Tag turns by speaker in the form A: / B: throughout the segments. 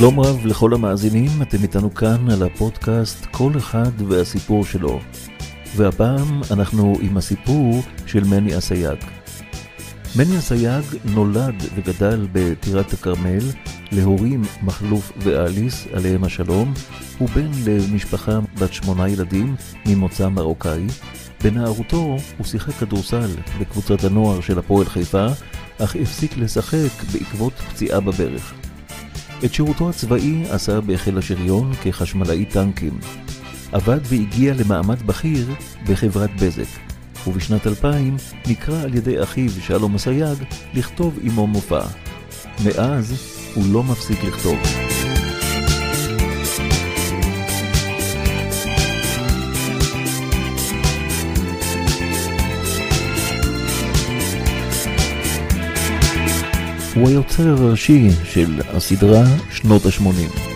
A: שלום רב לכל המאזינים, אתם איתנו כאן על הפודקאסט כל אחד והסיפור שלו. והפעם אנחנו עם הסיפור של מני אסייג. מני אסייג נולד וגדל בטירת הכרמל להורים מכלוף ואליס, עליהם השלום. הוא בן למשפחה בת שמונה ילדים ממוצא מרוקאי. בנערותו הוא שיחק כדורסל בקבוצת הנוער של הפועל חיפה, אך הפסיק לשחק בעקבות פציעה בברך. את שירותו הצבאי עשה בחיל השריון כחשמלאי טנקים. עבד והגיע למעמד בכיר בחברת בזק, ובשנת 2000 נקרא על ידי אחיו שלום אסייג לכתוב עמו מופע. מאז הוא לא מפסיק לכתוב. הוא היוצר הראשי של הסדרה שנות ה-80.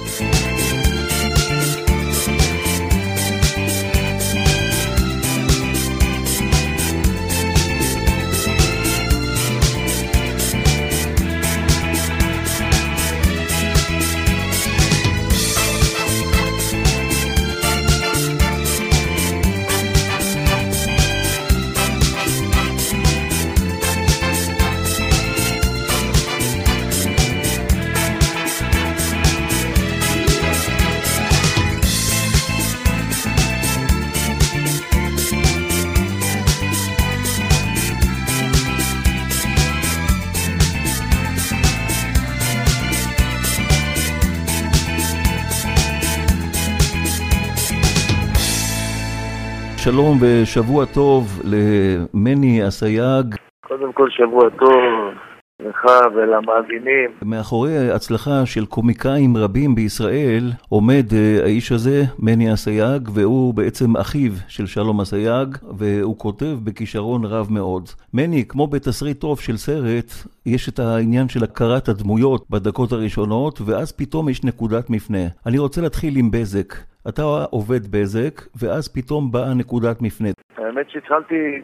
A: שלום ושבוע טוב למני אסייג.
B: קודם כל שבוע טוב לך ולמאזינים.
A: מאחורי הצלחה של קומיקאים רבים בישראל עומד uh, האיש הזה, מני אסייג, והוא בעצם אחיו של שלום אסייג, והוא כותב בכישרון רב מאוד. מני, כמו בתסריט טוב של סרט, יש את העניין של הכרת הדמויות בדקות הראשונות, ואז פתאום יש נקודת מפנה. אני רוצה להתחיל עם בזק. אתה עובד בזק, ואז פתאום באה נקודת מפנה.
B: האמת שהתחלתי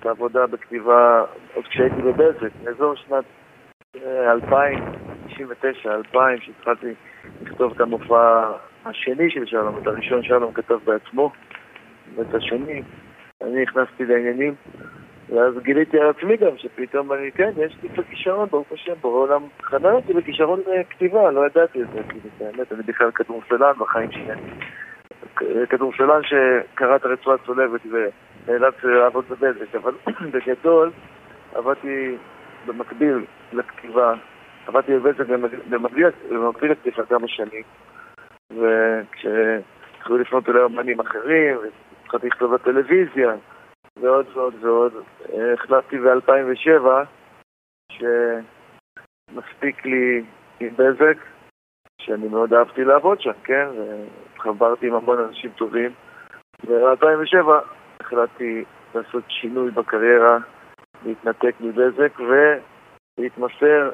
B: את העבודה בכתיבה עוד כשהייתי בבזק, באזור שנת 2000, 99, 2000, שהתחלתי לכתוב את המופע השני של שלום, את הראשון שלום כתב בעצמו, ואת השני, אני נכנסתי לעניינים, ואז גיליתי על עצמי גם שפתאום אני, כן, יש לי קצת כישרון, ברוך השם, בעולם, חנן אותי בכישרון כתיבה, לא ידעתי את זה, כאילו, באמת, אני בכלל כדורסלן בחיים שלי. כדורסלן שקרא את הרצועה הצולבת ונאלץ לעבוד בבזק, אבל בגדול עבדתי במקביל לכתיבה, עבדתי בבזק במקביל לכתיבה כמה שנים, וכשהתחילו לפנות אליי אמנים אחרים, והתחלתי לכתוב בטלוויזיה, ועוד ועוד ועוד, החלטתי ב-2007 שמספיק לי עם בזק, שאני מאוד אהבתי לעבוד שם, כן? התחברתי עם המון אנשים טובים. ב-2007 החלטתי לעשות שינוי בקריירה, להתנתק מבזק ולהתמסר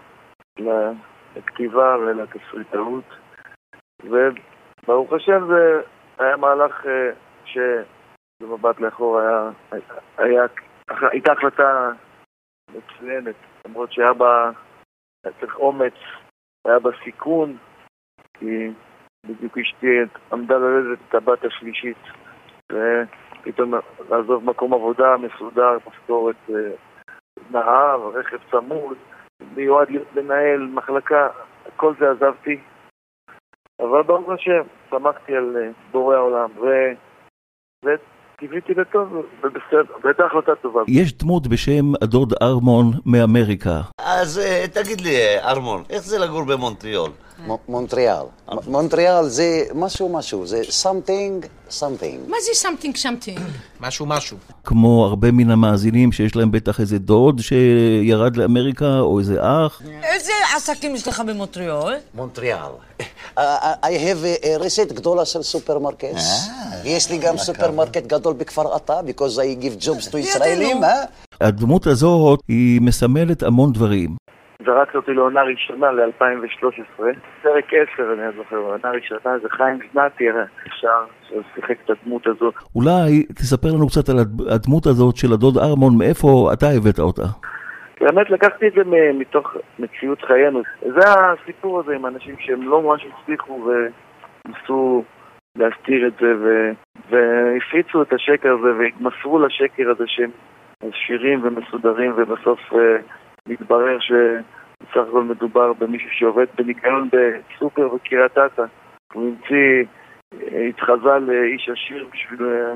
B: לכתיבה ולתסריטאות. וברוך השם זה היה מהלך אה, שבמבט לאחור היה, היה, הייתה החלטה מצוינת, למרות שהיה בה, היה צריך אומץ, היה בה סיכון, כי בדיוק אשתי עמדה ללדת את הבת השלישית, ופתאום לעזוב מקום עבודה מסודר, משכורת אה, נהר, רכב צמוד, מיועד מנהל מחלקה, כל זה עזבתי. אבל ברוך השם, שמחתי על אה, בורא העולם, ו... קיוויתי לטוב, ובסדר, והייתה החלטה טובה.
A: יש דמות בשם הדוד ארמון מאמריקה.
C: אז אה, תגיד לי, ארמון, איך זה לגור במונטריאול?
D: מונטריאל. מונטריאל זה משהו משהו, זה something something.
E: מה זה something something?
F: משהו משהו.
A: כמו הרבה מן המאזינים שיש להם בטח איזה דוד שירד לאמריקה, או איזה אח.
E: איזה עסקים יש לך במונטריאול?
D: מונטריאל. I have a רשת גדולה של supermarkets. יש לי גם סופרמרקט גדול בכפר עטה, because I give jobs to ישראלים, אה?
A: הדמות הזאת היא מסמלת המון דברים.
B: זרקת אותי לעונה ראשונה ל-2013, פרק 10 אני זוכר, עונה ראשונה זה חיים זנתי, אפשר ששיחק את הדמות הזאת.
A: אולי תספר לנו קצת על הדמות הזאת של הדוד ארמון, מאיפה אתה הבאת אותה?
B: באמת לקחתי את זה מתוך מציאות חיינו. זה הסיפור הזה עם אנשים שהם לא ממש הצליחו וניסו להסתיר את זה ו... והפיצו את השקר הזה והתמסרו לשקר הזה שהם עשירים ומסודרים ובסוף אה, מתברר שבסך הכל מדובר במישהו שעובד בניקיון בסופר בקריית אתא. הוא המציא, אה, התחזה לאיש עשיר בשביל אה,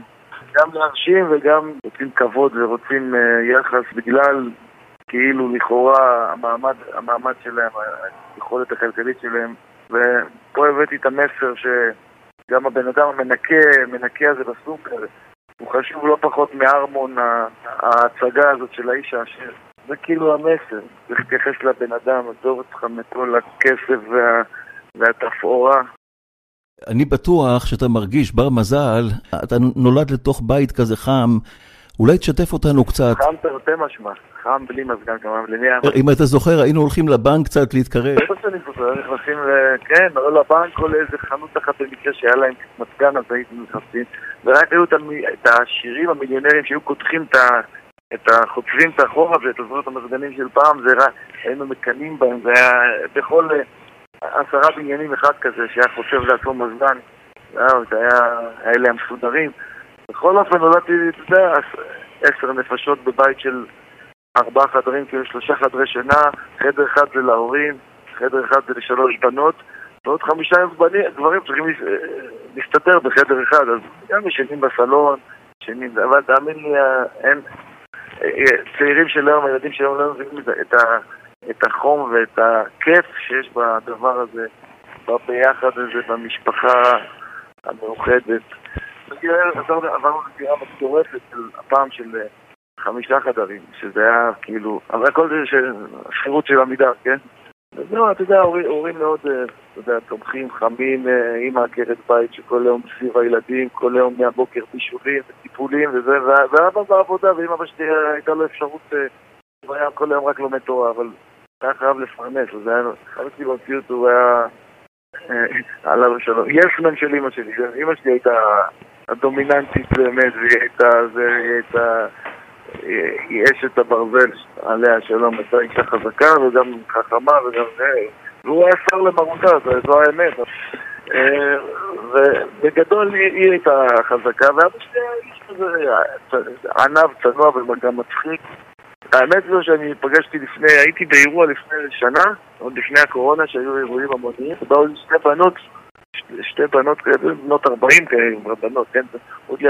B: גם להרשים וגם רוצים כבוד ורוצים אה, יחס בגלל כאילו לכאורה המעמד, המעמד שלהם, היכולת הכלכלית שלהם ופה הבאתי את המסר שגם הבן אדם המנקה, מנקה הזה בסופר הוא חשוב לא פחות מארמון ההצגה הזאת של האיש העשיר זה כאילו המסר, צריך להתייחס לבן אדם, עזוב אותך מכל הכסף וה, והתפאורה
A: אני בטוח שאתה מרגיש בר מזל, אתה נולד לתוך בית כזה חם, אולי תשתף אותנו קצת.
B: חם תרתי משמע, חם בלי מזגן כמובן, למי היה
A: אם אתה זוכר, היינו הולכים לבנק קצת להתקרב.
B: בטח שאני זוכר, נכנסים ל... כן, או לבנק או לאיזה חנות אחת במקרה שהיה להם מזגן, אז הייתם נכנסים, ורק היו את העשירים המיליונרים שהיו קודחים את ה... את ה... חוצבים את החור הזה, את עזרות המזגנים של פעם, זה רק, היינו מקנאים בהם, זה היה בכל אה, עשרה בניינים אחד כזה שהיה חוצב לעצמו מזגן, זהו, זה היה, האלה המסודרים. בכל אופן נולדתי, אתה יודע, עש- עשר נפשות בבית של ארבעה חדרים, כאילו שלושה חדרי שינה, חדר אחד זה להורים, חדר אחד זה לשלוש בנות, ועוד חמישה בנים, גברים צריכים אה, להסתתר בחדר אחד, אז גם ישנים בסלון, ישנים, אבל תאמין לי, אה, אין, צעירים של היום, הילדים של היום לא מבינים את ה- את החום ואת הכיף שיש בדבר הזה, ביחד הזה, במשפחה המאוחדת. עברנו לדירה מטורפת הפעם של אה, חמישה חדרים, שזה היה כאילו, אבל הכל זה שכירות של עמידר, כן? וזהו, אתה יודע, הורים מאוד, אה, יודע, תומכים, חמים, אה, אימא עקרת בית שכל היום סביב הילדים, כל היום מהבוקר בישולים וטיפולים וזה, ואבא בעבודה, ואם אבא שלי אה, הייתה לו אפשרות, אה, הוא היה כל היום רק לומד תורה, אבל היה חייב לפרנס, אז היה, אבא שלי במציאות הוא היה, אה, עליו השלום, יסמן של אימא שלי, אימא שלי הייתה הדומיננטית באמת, והיא הייתה, זה, היא הייתה... היא אשת הברזל, עליה השלום, הייתה אישה חזקה וגם חכמה וגם זה, והוא היה שר למרותה, זו- האמת. אה, ובגדול היא הייתה חזקה, ואבא שלי היה איש כזה ענב, צנוע וגם מצחיק. האמת זו שאני פגשתי לפני, הייתי באירוע לפני שנה, עוד לפני הקורונה, שהיו אירועים המוניים, באו לי שתי בנות, שתי- בנות כאלה, בנות 40 כאלה, בנות, כן?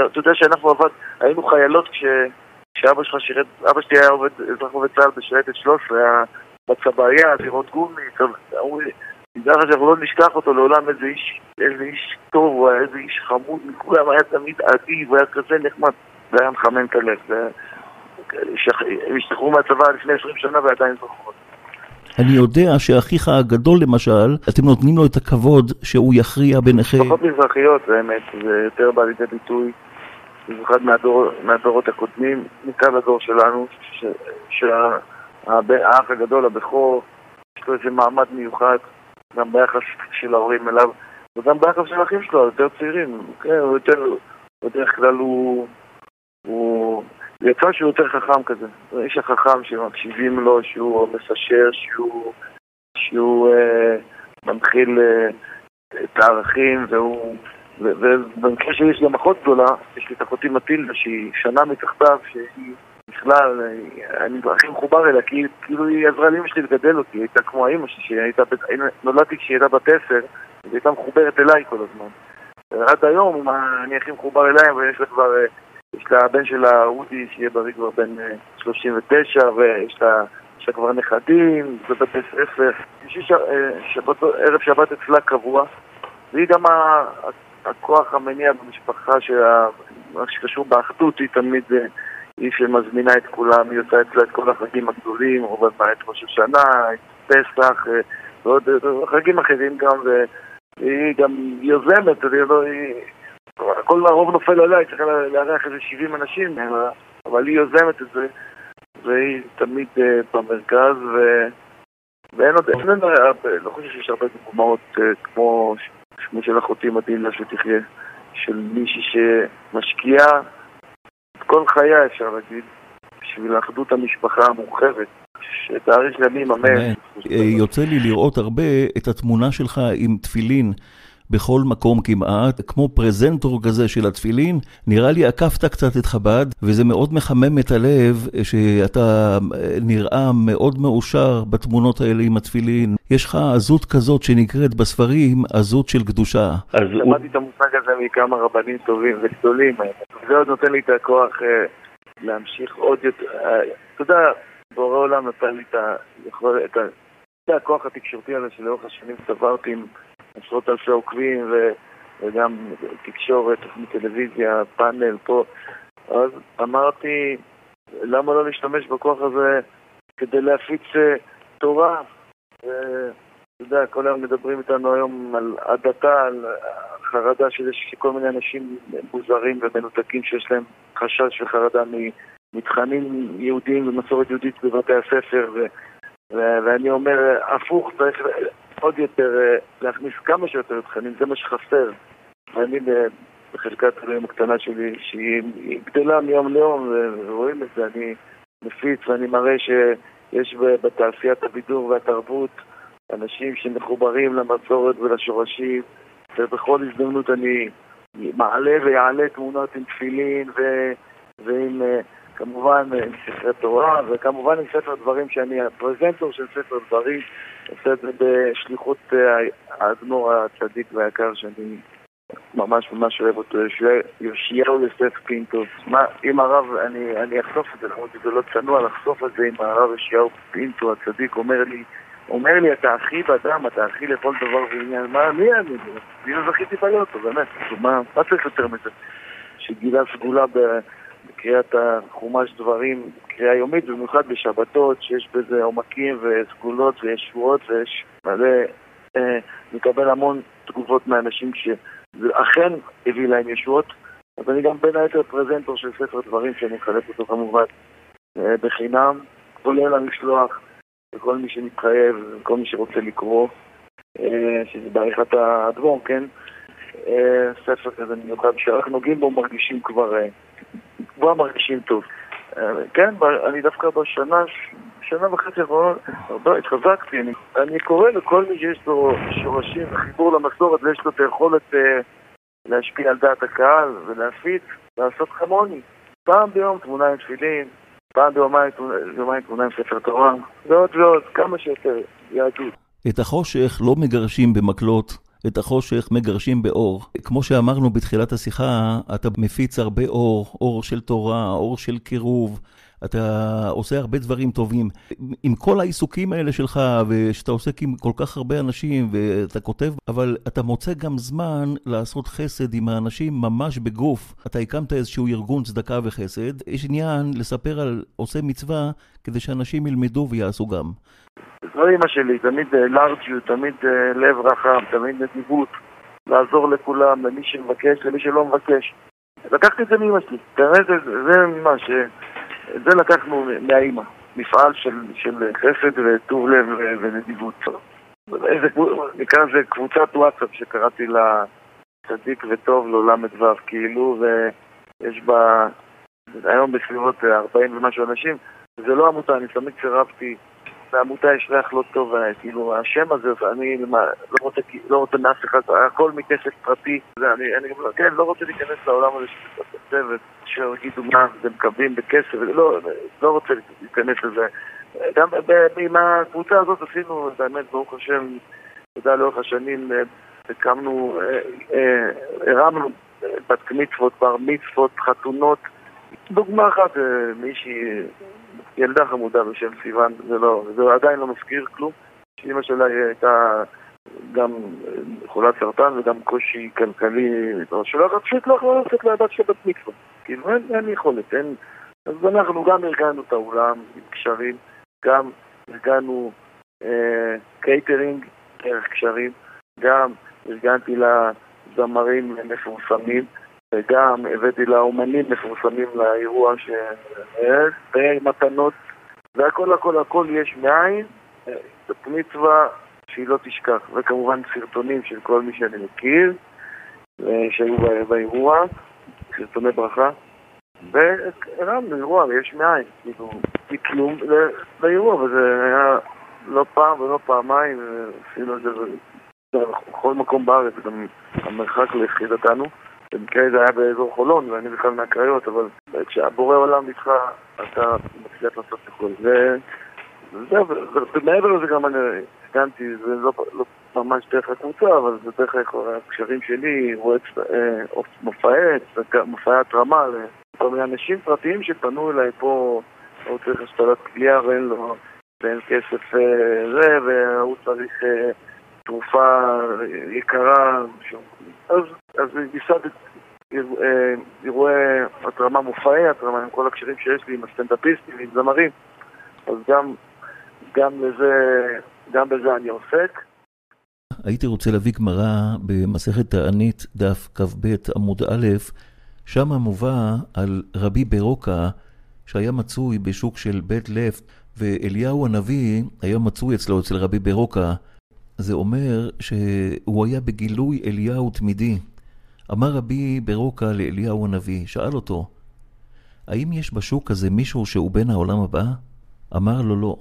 B: אתה יודע שאנחנו עבד, היינו חיילות כש... כשאבא שלך שירת, אבא שלי היה עובד, אזרח עובד צה"ל בשייטת 13, היה בצבעייה, דירות גומי, אמרו לי, תדע לך שאנחנו לא נשכח אותו לעולם איזה איש, איזה איש טוב, הוא היה איזה איש חמוד מכולם, היה תמיד אדיב, היה כזה נחמד, זה היה מחמם את הלב, זה... הם השתחררו מהצבא לפני 20 שנה ועדיין זוכרות.
A: אני יודע שאחיך הגדול למשל, אתם נותנים לו את הכבוד שהוא יכריע ביניכם.
B: משפחות מזרחיות, באמת, זה יותר בא לידי ביטוי, במיוחד מהדור, מהדורות הקודמים, מכאן לדור שלנו, ש- שהאח הגדול, הבכור, יש לו איזה מעמד מיוחד, גם ביחס של ההורים אליו, וגם ביחס של האחים שלו, היותר צעירים, כן, הוא יותר, בדרך כלל הוא, הוא, יצא שהוא יותר חכם כזה, הוא האיש החכם שמקשיבים לו, שהוא מסשר, שהוא, שהוא אה, מנחיל אה, את הערכים, והוא... ובמקרה שלי יש גם אחות גדולה, יש לי את אחותי מטילדה שהיא שנה מתחתיו, שהיא בכלל, אה, אני הכי מחובר אליה, כי כאילו היא עזרה לאמא שלי לגדל אותי, היא הייתה כמו האמא שלי, הייתה, נולדתי כשהיא הייתה בת עשר, והיא הייתה מחוברת אליי כל הזמן. ועד היום אני הכי מחובר אליה, ויש לה כבר, אה, יש לה הבן שלה, אודי, שיהיה בריא כבר בן אה, 39, ויש לה, יש לה כבר נכדים, בבתי ספר. יש אה, ערב שבת אצלה קבוע, והיא גם הכוח המניע במשפחה, מה שקשור באחדות, היא תמיד, אה, היא שמזמינה את כולם, היא עושה אצלה את כל החגים הגדולים, רוב הזמן את ראש השנה, את פסח, אה, ועוד אה, חגים אחרים גם, והיא גם יוזמת, היא לא, הכל הרוב נופל עליה, היא צריכה לארח איזה 70 אנשים, אבל- אבל היא יוזמת את זה, והיא תמיד אה, במרכז, ו... ואין עוד, אין לא חושב שיש הרבה דוגמאות אה, כמו ש- כמו של אחותי מדהימה שתחיה, של מישהי שמשקיעה כל חייה, אפשר להגיד, בשביל אחדות המשפחה המורחבת, שתאריך ימים. אמן.
A: אה, יוצא לי לראות הרבה את התמונה שלך עם תפילין. בכל מקום כמעט, כמו פרזנטור כזה של התפילין. נראה לי עקפת קצת את חב"ד, וזה מאוד מחמם את הלב שאתה אה, נראה מאוד מאושר בתמונות האלה עם התפילין. יש לך עזות כזאת שנקראת בספרים עזות של קדושה.
B: אז למדתי את המושג הזה מכמה רבנים טובים וגדולים. זה עוד נותן לי את הכוח אה, להמשיך עוד יותר. אה, אתה יודע, בורא עולם נתן לי את הכוח התקשורתי הזה שלאורך השנים צברתי עם עשרות אלפי עוקבים ו... וגם תקשורת, תוכנית טלוויזיה, פאנל פה. אז אמרתי, למה לא להשתמש בכוח הזה כדי להפיץ אה, תורה? ואתה יודע, כל היום מדברים איתנו היום על הדתה, על חרדה שיש כל מיני אנשים מוזרים ומנותקים שיש להם חשש וחרדה מתכנים יהודיים ומסורת יהודית בבתי הספר ו... ואני אומר, הפוך, צריך עוד יותר, אה, להכניס כמה שיותר תכנים, זה מה שחסר. ואני בחלקת אלוהים הקטנה שלי, שהיא גדלה מיום ליום, ורואים את זה, אני מפיץ ואני מראה שיש בתעשיית הבידור והתרבות אנשים שמחוברים למסורת ולשורשים, ובכל הזדמנות אני מעלה ויעלה תמונות עם תפילין ו... ועם אה, כמובן עם ספרי תורה, וכמובן עם ספר דברים שאני הפרזנטור של ספר דברים, עושה את זה בשליחות אה, האדמו"ר הצדיק והיקר שאני ממש ממש אוהב אותו, יאשיהו יוסף פינטו. מה, אם הרב, אני, אני אחשוף את זה, למרות שזה לא צנוע לחשוף את זה, אם הרב יאשיהו פינטו הצדיק אומר לי, אומר לי, אתה הכי בדם, אתה הכי לכל דבר ועניין, מה, מי אני? לא זכיתי פה, באמת, מה, מה צריך יותר מזה? שגילה סגולה בקריאת החומש דברים, קריאה יומית, במיוחד בשבתות, שיש בזה עומקים וסגולות ויש שבועות ויש מלא, אה, מקבל המון תגובות מאנשים שאכן הביא להם ישועות. אז אני גם בין היתר פרזנטור של ספר דברים שאני מחלק אותו כמובן אה, בחינם, כולל המשלוח לכל מי שמתחייב וכל מי שרוצה לקרוא, אה, שזה בעריכת האדמו"ר, כן? אה, ספר כזה מיוחד שרק נוגעים בו מרגישים כבר, אה, כבר מרגישים טוב. אה, כן, אני דווקא בשנה, שנה וחצי האחרונות, הרבה התחזקתי. אני, אני קורא לכל מי שיש לו שורשים וחיבור למסורת ויש לו את היכולת אה, להשפיע על דעת הקהל ולהפיץ, לעשות כמוני. פעם ביום תמונה עם תפילין, פעם ביומיים תמונה עם ספר תורה, ועוד ועוד, כמה שיותר יהדות.
A: את החושך לא מגרשים במקלות. את החושך מגרשים באור. כמו שאמרנו בתחילת השיחה, אתה מפיץ הרבה אור, אור של תורה, אור של קירוב. אתה עושה הרבה דברים טובים. עם כל העיסוקים האלה שלך, ושאתה עוסק עם כל כך הרבה אנשים, ואתה כותב, אבל אתה מוצא גם זמן לעשות חסד עם האנשים ממש בגוף. אתה הקמת איזשהו ארגון צדקה וחסד. יש עניין לספר על עושה מצווה, כדי שאנשים ילמדו ויעשו גם.
B: זו אימא שלי, תמיד לארג'יות, תמיד אה, לב רחב, תמיד נדיבות, לעזור לכולם, למי שמבקש, למי שלא מבקש. לקחתי את זה מאימא שלי, באמת זה מה ש... זה לקחנו מהאימא, מפעל של, של חסד וטוב לב ונדיבות. איזה, נקרא לזה קבוצת וואטסאפ שקראתי לה צדיק וטוב לעולם ל"ו, כאילו, ויש בה היום בסביבות 40 ומשהו אנשים. זה לא עמותה, אני תמיד סירבתי לעמותה יש ריח לא טוב, אה, כאילו השם הזה, אני לא רוצה, לא רוצה מאף אחד, הכל מכסף פרטי, אני, אני כן, לא רוצה להיכנס לעולם הזה של הצוות, שיגידו מה, זה מקבלים בכסף, לא, לא רוצה להיכנס לזה. גם עם הקבוצה הזאת עשינו, באמת, ברוך השם, תודה לאורך השנים, אה, הקמנו, אה, הרמנו בת מצוות, בר מצוות, חתונות. דוגמה אחת, מישהי ילדה חמודה בשם סיוון, זה, לא, זה עדיין לא מזכיר כלום. שאימא שלה הייתה גם חולת סרטן וגם קושי כלכלי, שלא פשוט לא יכולה לצאת לבת של בת מצווה. כאילו אין, אין יכולת, אין... אז אנחנו גם ארגנו את האולם עם קשרים, גם ארגנו אה, קייטרינג דרך קשרים, גם ארגנתי לזמרים מפורסמים. וגם הבאתי לה אומנים מפורסמים לאירוע ש... ומתנות, והכל הכל הכל יש מאין, זאת מצווה שהיא לא תשכח, וכמובן סרטונים של כל מי שאני מכיר שהיו באירוע, סרטוני ברכה, והרמנו אירוע יש מאין, כאילו, מכלום לאירוע, וזה היה לא פעם ולא פעמיים, עשינו את זה בכל מקום בארץ, גם המרחק ליחידתנו. במקרה זה היה באזור חולון, ואני בכלל מהקריות, אבל כשהבורא עולם איתך, אתה מצליח לעשות הכל. וזהו, ומעבר לזה גם אני הסכמתי, זה לא, לא ממש דרך הקבוצה, אבל זה דרך הקשרים שלי, אה, מופעי מופעי התרמה לכל מיני אנשים פרטיים שפנו אליי פה, הוא צריך השתלת כלייה ואין לו, ואין כסף אה, זה, והוא צריך אה, תרופה יקרה, אז, אז ייסדת אירועי התרמה מופעי התרמה עם כל הקשרים שיש לי עם הסטנדאפיסטים, עם זמרים, אז גם, גם לזה, גם בזה אני עוסק.
A: הייתי רוצה להביא גמרא במסכת תענית, דף כ"ב עמוד א', שם מובא על רבי ברוקה שהיה מצוי בשוק של בית לפט, ואליהו הנביא היה מצוי אצלו, אצל רבי ברוקה. זה אומר שהוא היה בגילוי אליהו תמידי. אמר רבי ברוקה לאליהו הנביא, שאל אותו, האם יש בשוק הזה מישהו שהוא בן העולם הבא? אמר לו לא.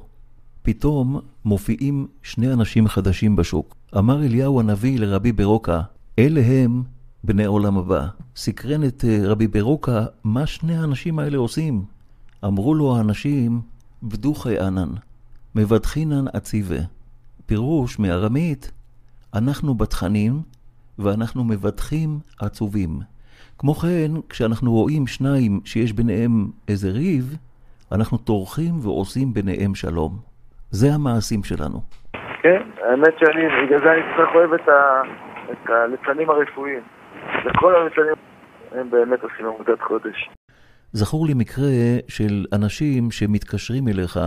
A: פתאום מופיעים שני אנשים חדשים בשוק. אמר אליהו הנביא לרבי ברוקה, אלה הם בני עולם הבא. סקרן את אה, רבי ברוקה, מה שני האנשים האלה עושים? אמרו לו האנשים, בדוחי ענן, מבטחינן עציבה. פירוש מארמית, אנחנו בתכנים ואנחנו מבטחים עצובים. כמו כן, כשאנחנו רואים שניים שיש ביניהם איזה ריב, אנחנו טורחים ועושים ביניהם שלום. זה המעשים שלנו.
B: כן, האמת שאני, בגלל זה אני כל כך אוהב את, ה, את הליצנים הרפואיים. וכל הליצנים הם באמת עושים עבודת חודש.
A: זכור לי מקרה של אנשים שמתקשרים אליך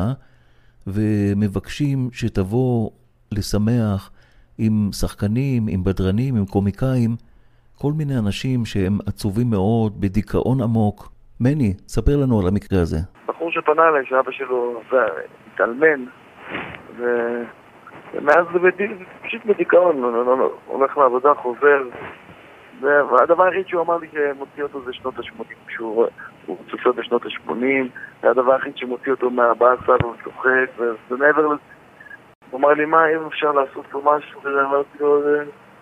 A: ומבקשים שתבוא לשמח עם שחקנים, עם בדרנים, עם קומיקאים, כל מיני אנשים שהם עצובים מאוד, בדיכאון עמוק. מני, ספר לנו על המקרה הזה.
B: בחור שפנה אליי, שאבא שלו התאלמן, ו... ומאז זה פשוט בדיכאון, לא, לא, לא, הולך לעבודה, חוזר. והדבר היחיד שהוא אמר לי שמוציא אותו זה שנות ה-80, שהוא צופה בשנות ה-80, זה הדבר היחיד שמוציא אותו מהבאסה והוא צוחק, ומעבר לזה, הוא אמר לי, מה, אם אפשר לעשות פה משהו, ואמרתי לו,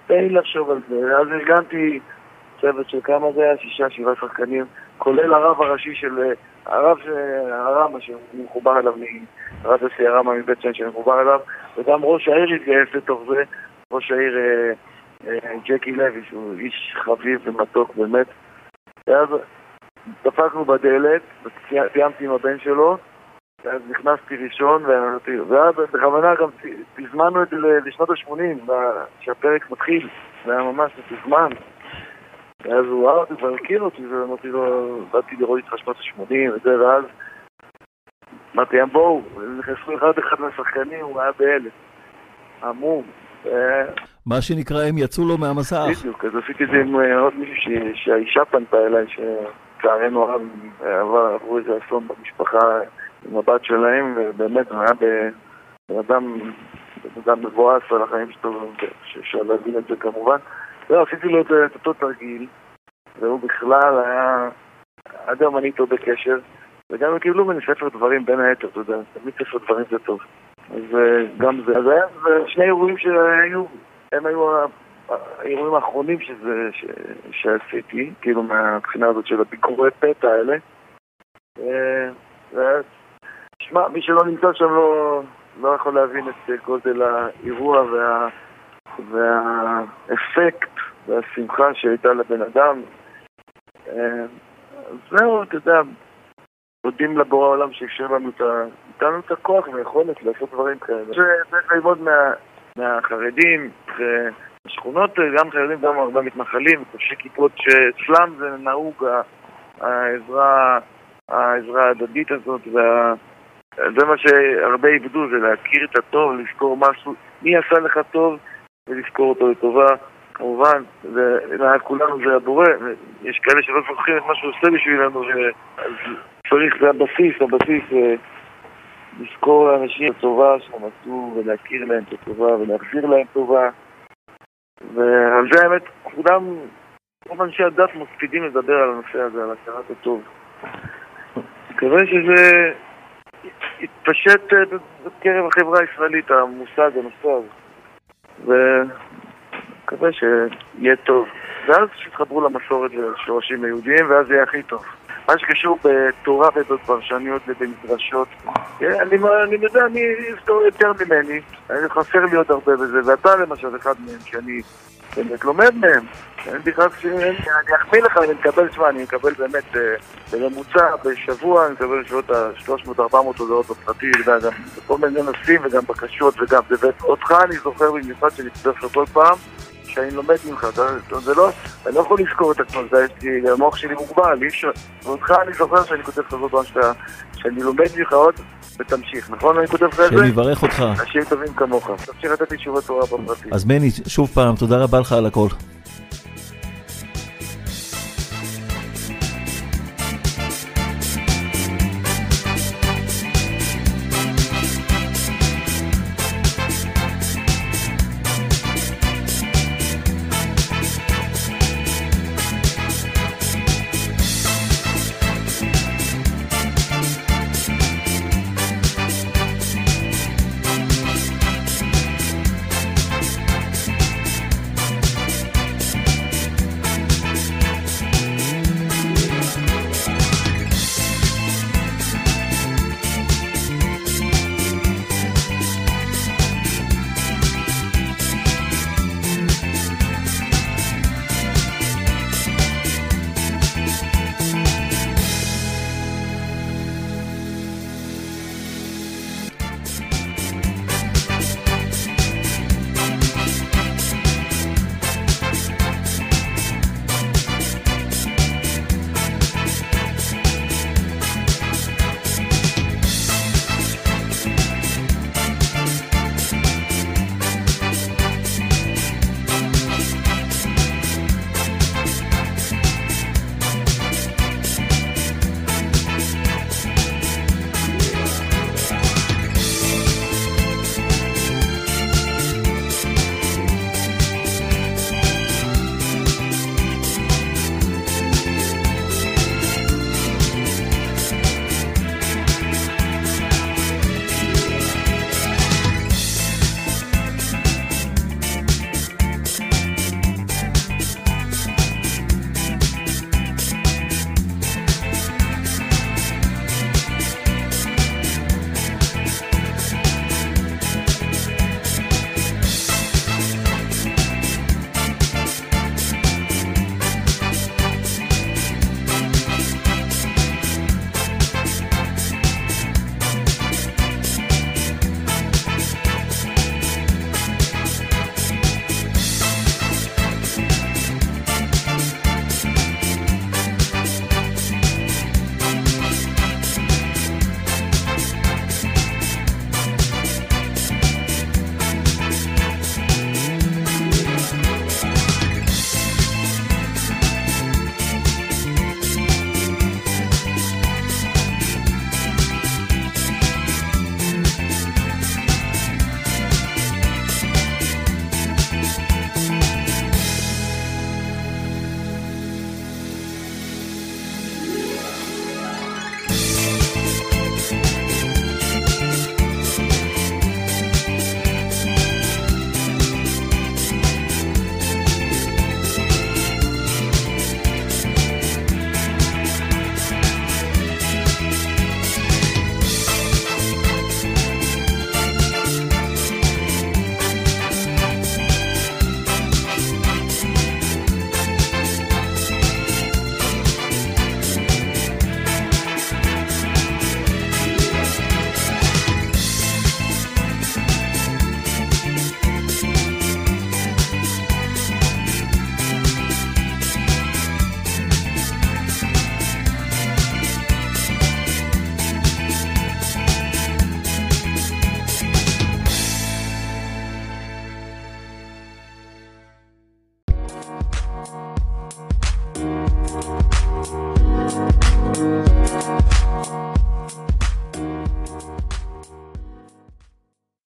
B: תן לי לחשוב על זה. אז ארגנתי צוות של כמה זה היה? שישה, שבעה שחקנים, כולל הרב הראשי של... הרב הרמה שמחובר אליו, הרב יוסי הרמה מבית שן שמחובר אליו, וגם ראש העיר התגייס לתוך זה, ראש העיר אה, אה, ג'קי לוי, שהוא איש חביב ומתוק באמת. ואז דפקנו בדלת, סיימתי עם הבן שלו, ואז נכנסתי ראשון, ואז בכוונה גם תזמנו את זה לשנות ה-80, כשהפרק מתחיל, זה היה ממש מתוזמן. ואז הוא ראה אותי כבר הכיר אותי, ואמרתי לו, באתי לראות איתך שנות ה-80 וזה, ואז אמרתי להם, בואו, נכנסו אחד אחד מהשחקנים, הוא היה בהלם. המום.
A: מה שנקרא, הם יצאו לו מהמסך.
B: בדיוק, אז עשיתי את זה עם אה, עוד מישהו שהאישה פנתה אליי, שלצערנו הרב עברו איזה אסון במשפחה הבת שלהם, ובאמת הוא היה בן אדם, בן אדם מבואס על החיים שלו, שאפשר להבין את זה כמובן. זהו, עשיתי לו את אותו תרגיל, והוא בכלל היה... עד היום אני איתו בקשר, וגם הם קיבלו ממני ספר דברים בין היתר, אתה יודע, תמיד ספר דברים זה טוב. אז אה, גם זה. אז היה שני אירועים שהיו, הם היו האירועים האחרונים שזה, ש, שעשיתי, כאילו מהבחינה הזאת של הביקורי פתע האלה. אה, שמע, מי שלא נמצא שם לא, לא יכול להבין את גודל האירוע וה... והאפקט והשמחה שהייתה לבן אדם. אה, זהו, אתה יודע, מודים לבורא העולם שאפשר לנו את ה... נתן לנו את הכוח ויכולת לעשות דברים כאלה. צריך ללמוד מה, מהחרדים ושכונות, גם חרדים, גם הרבה מתנחלים, חובשי כיפות, שאצלם זה נהוג העזרה, העזרה ההדדית הזאת, וה... זה מה שהרבה איבדו, זה להכיר את הטוב, לזכור משהו, מי עשה לך טוב, ולזכור אותו לטובה. כמובן, ומעל כולנו זה הבורא, יש כאלה שלא זוכרים את מה שהוא עושה בשבילנו, אז צריך, זה הבסיס, הבסיס, אה, לזכור לאנשים את הטובה שהם עשו, ולהכיר להם את הטובה, ולהחזיר להם טובה. ועל זה האמת, כולם, רוב אנשי הדת מקפידים לדבר על הנושא הזה, על הכרת הטוב. מקווה שזה יתפשט אה, בקרב החברה הישראלית, המושג, הנושא הזה. ומקווה שיהיה טוב. ואז שיתחברו למסורת ולשורשים היהודיים, ואז יהיה הכי טוב. מה שקשור בתורה ובפרשניות ובמדרשות, אה, אני, אני יודע, אני יותר ממני, חסר לי עוד הרבה בזה, ואתה למשל אחד מהם, שאני באמת לומד מהם. אין בכלל, אני אחמיא לך, אני מקבל, שמע, אני מקבל באמת אה, בממוצע בשבוע, אני מקבל בשבועות ה-300-400 הודעות בפרטי, אתה יודע, גם בכל מיני נושאים וגם בקשות וגם, ואותך אני זוכר במיוחד שאני כותב לך כל פעם. שאני לומד ממך, זה לא, אני לא יכול לזכור את עצמו, זה לי, המוח שלי מוגבל, אי אפשר, ואותך אני זוכר שאני כותב לך כל פעם שאני לומד ממך עוד, ותמשיך, נכון? אני כותב לך את זה?
A: שאני אברך אותך.
B: אנשים טובים כמוך, תמשיך לתת לי תשובות תורה בפרטים.
A: אז מני, שוב פעם, תודה רבה לך על הכל.